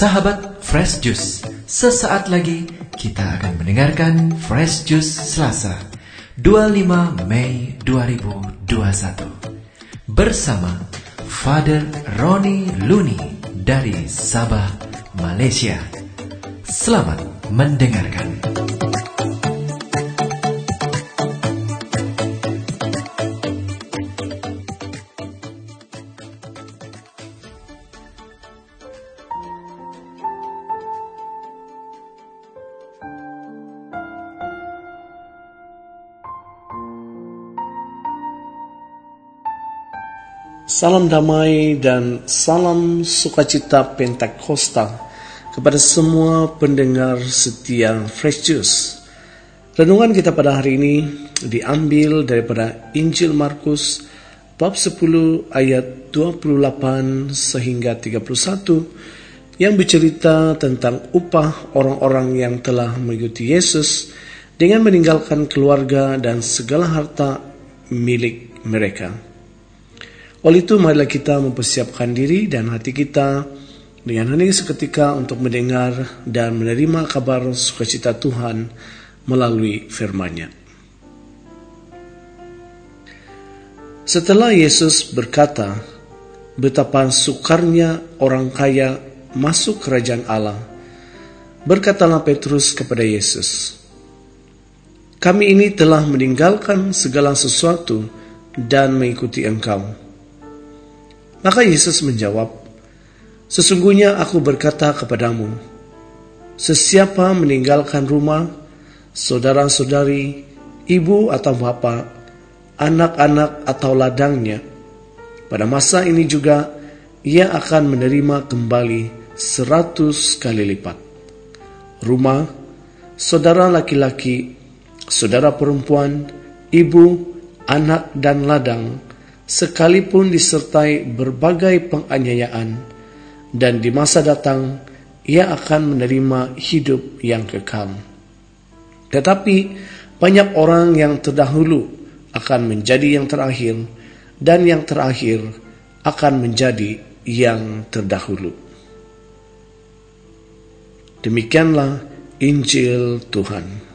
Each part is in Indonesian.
Sahabat Fresh Juice, sesaat lagi kita akan mendengarkan Fresh Juice Selasa 25 Mei 2021 bersama Father Roni Luni dari Sabah, Malaysia. Selamat mendengarkan. Salam damai dan salam sukacita Pentakosta kepada semua pendengar setia Fresh Juice. Renungan kita pada hari ini diambil daripada Injil Markus bab 10 ayat 28 sehingga 31 yang bercerita tentang upah orang-orang yang telah mengikuti Yesus dengan meninggalkan keluarga dan segala harta milik mereka. Oleh itu marilah kita mempersiapkan diri dan hati kita dengan hening seketika untuk mendengar dan menerima kabar sukacita Tuhan melalui firman-Nya. Setelah Yesus berkata betapa sukarnya orang kaya masuk kerajaan Allah, berkatalah Petrus kepada Yesus, "Kami ini telah meninggalkan segala sesuatu dan mengikuti Engkau." Maka Yesus menjawab, Sesungguhnya aku berkata kepadamu, sesiapa meninggalkan rumah, saudara-saudari, ibu atau bapa, anak-anak atau ladangnya, pada masa ini juga ia akan menerima kembali seratus kali lipat. Rumah, saudara laki-laki, saudara perempuan, ibu, anak dan ladang, sekalipun disertai berbagai penganiayaan, dan di masa datang ia akan menerima hidup yang kekal. Tetapi banyak orang yang terdahulu akan menjadi yang terakhir, dan yang terakhir akan menjadi yang terdahulu. Demikianlah Injil Tuhan.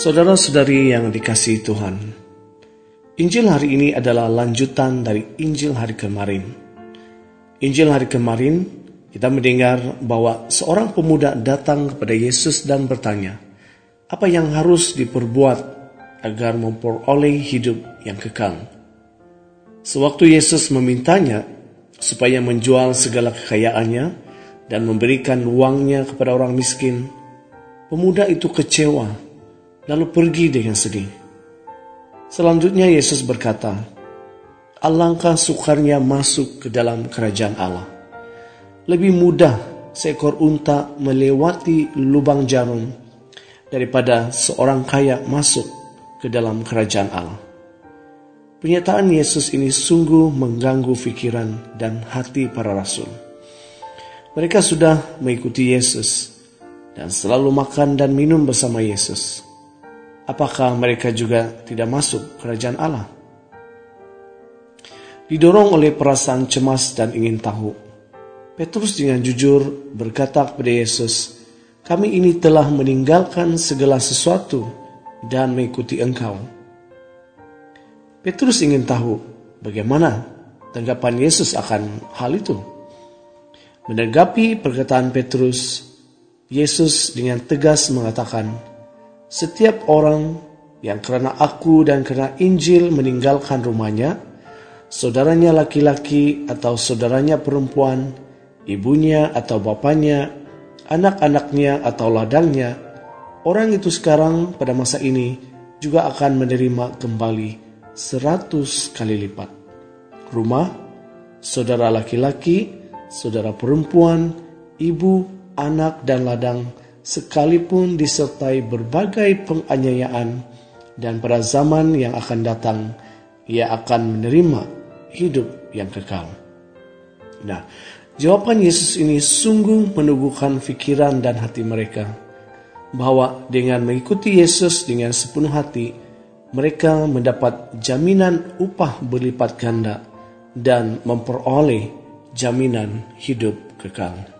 Saudara-saudari yang dikasihi Tuhan, Injil hari ini adalah lanjutan dari Injil hari kemarin. Injil hari kemarin, kita mendengar bahwa seorang pemuda datang kepada Yesus dan bertanya, apa yang harus diperbuat agar memperoleh hidup yang kekal? Sewaktu Yesus memintanya supaya menjual segala kekayaannya dan memberikan uangnya kepada orang miskin, pemuda itu kecewa lalu pergi dengan sedih. Selanjutnya Yesus berkata, Alangkah sukarnya masuk ke dalam kerajaan Allah. Lebih mudah seekor unta melewati lubang jarum daripada seorang kaya masuk ke dalam kerajaan Allah. Pernyataan Yesus ini sungguh mengganggu pikiran dan hati para rasul. Mereka sudah mengikuti Yesus dan selalu makan dan minum bersama Yesus apakah mereka juga tidak masuk kerajaan Allah? Didorong oleh perasaan cemas dan ingin tahu, Petrus dengan jujur berkata kepada Yesus, kami ini telah meninggalkan segala sesuatu dan mengikuti engkau. Petrus ingin tahu bagaimana tanggapan Yesus akan hal itu. Menanggapi perkataan Petrus, Yesus dengan tegas mengatakan, setiap orang yang karena aku dan karena Injil meninggalkan rumahnya, saudaranya laki-laki atau saudaranya perempuan, ibunya atau bapaknya, anak-anaknya atau ladangnya, orang itu sekarang pada masa ini juga akan menerima kembali seratus kali lipat. Rumah, saudara laki-laki, saudara perempuan, ibu, anak, dan ladang sekalipun disertai berbagai penganiayaan dan pada zaman yang akan datang ia akan menerima hidup yang kekal. Nah, jawaban Yesus ini sungguh menubuhkan pikiran dan hati mereka bahwa dengan mengikuti Yesus dengan sepenuh hati, mereka mendapat jaminan upah berlipat ganda dan memperoleh jaminan hidup kekal.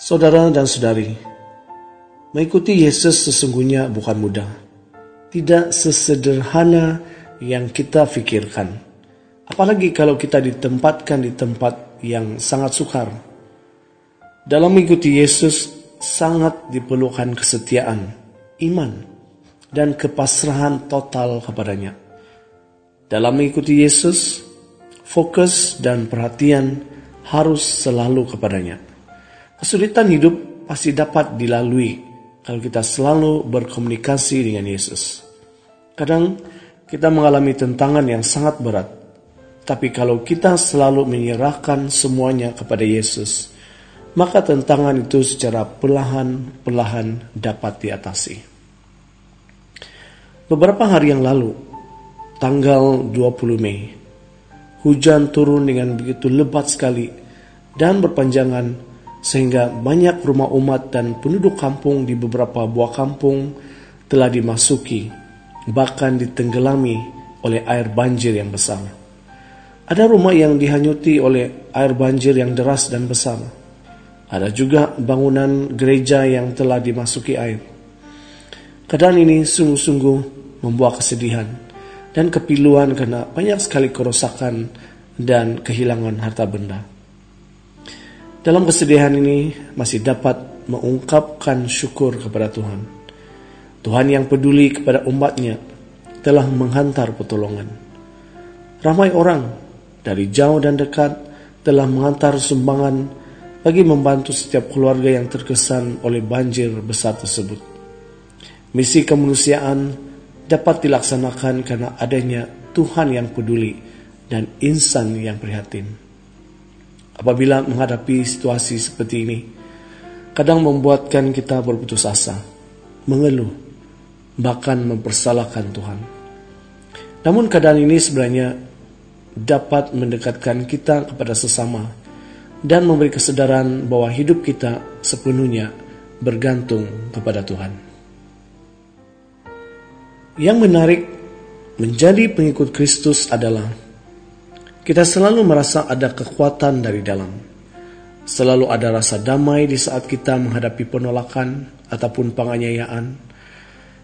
Saudara dan saudari, mengikuti Yesus sesungguhnya bukan mudah. Tidak sesederhana yang kita pikirkan. Apalagi kalau kita ditempatkan di tempat yang sangat sukar. Dalam mengikuti Yesus sangat diperlukan kesetiaan, iman, dan kepasrahan total kepadanya. Dalam mengikuti Yesus, fokus dan perhatian harus selalu kepadanya. Kesulitan hidup pasti dapat dilalui kalau kita selalu berkomunikasi dengan Yesus. Kadang kita mengalami tentangan yang sangat berat, tapi kalau kita selalu menyerahkan semuanya kepada Yesus, maka tentangan itu secara perlahan-perlahan dapat diatasi. Beberapa hari yang lalu, tanggal 20 Mei, hujan turun dengan begitu lebat sekali dan berpanjangan sehingga banyak rumah umat dan penduduk kampung di beberapa buah kampung telah dimasuki, bahkan ditenggelami oleh air banjir yang besar. Ada rumah yang dihanyuti oleh air banjir yang deras dan besar. Ada juga bangunan gereja yang telah dimasuki air. Keadaan ini sungguh-sungguh membuat kesedihan dan kepiluan karena banyak sekali kerusakan dan kehilangan harta benda. Dalam kesedihan ini masih dapat mengungkapkan syukur kepada Tuhan. Tuhan yang peduli kepada umatnya telah menghantar pertolongan. Ramai orang dari jauh dan dekat telah menghantar sumbangan bagi membantu setiap keluarga yang terkesan oleh banjir besar tersebut. Misi kemanusiaan dapat dilaksanakan karena adanya Tuhan yang peduli dan insan yang prihatin. Apabila menghadapi situasi seperti ini, kadang membuatkan kita berputus asa, mengeluh, bahkan mempersalahkan Tuhan. Namun keadaan ini sebenarnya dapat mendekatkan kita kepada sesama dan memberi kesadaran bahwa hidup kita sepenuhnya bergantung kepada Tuhan. Yang menarik menjadi pengikut Kristus adalah kita selalu merasa ada kekuatan dari dalam. Selalu ada rasa damai di saat kita menghadapi penolakan ataupun penganiayaan.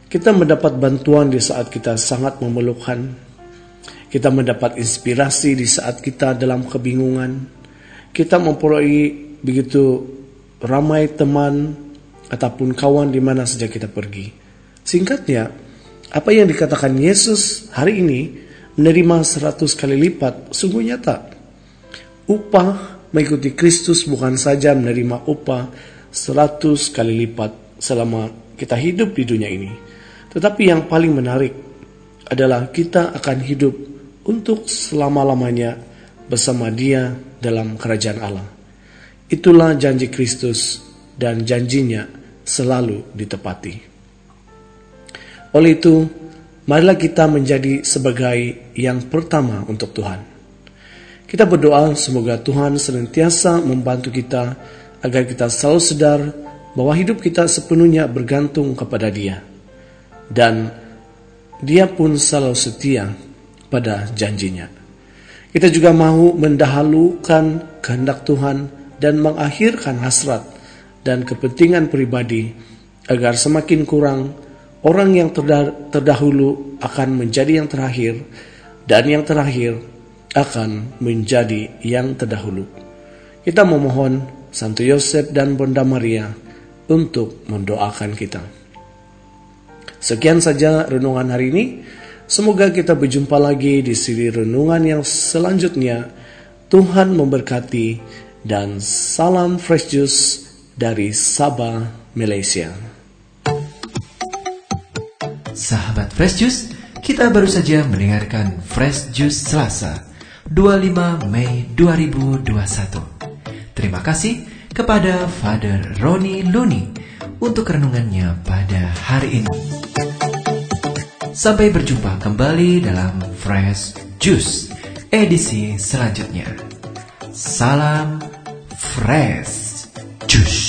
Kita mendapat bantuan di saat kita sangat memerlukan. Kita mendapat inspirasi di saat kita dalam kebingungan. Kita memperoleh begitu ramai teman ataupun kawan di mana saja kita pergi. Singkatnya, apa yang dikatakan Yesus hari ini menerima seratus kali lipat sungguh nyata. Upah mengikuti Kristus bukan saja menerima upah seratus kali lipat selama kita hidup di dunia ini. Tetapi yang paling menarik adalah kita akan hidup untuk selama-lamanya bersama dia dalam kerajaan Allah. Itulah janji Kristus dan janjinya selalu ditepati. Oleh itu, marilah kita menjadi sebagai yang pertama untuk Tuhan. Kita berdoa semoga Tuhan senantiasa membantu kita agar kita selalu sadar bahwa hidup kita sepenuhnya bergantung kepada Dia. Dan Dia pun selalu setia pada janjinya. Kita juga mau mendahulukan kehendak Tuhan dan mengakhirkan hasrat dan kepentingan pribadi agar semakin kurang Orang yang terdahulu akan menjadi yang terakhir, dan yang terakhir akan menjadi yang terdahulu. Kita memohon Santo Yosef dan Bunda Maria untuk mendoakan kita. Sekian saja renungan hari ini. Semoga kita berjumpa lagi di siri renungan yang selanjutnya. Tuhan memberkati dan salam fresh juice dari Sabah, Malaysia. Sahabat Fresh Juice, kita baru saja mendengarkan Fresh Juice Selasa, 25 Mei 2021. Terima kasih kepada Father Roni Luni untuk renungannya pada hari ini. Sampai berjumpa kembali dalam Fresh Juice edisi selanjutnya. Salam Fresh Juice.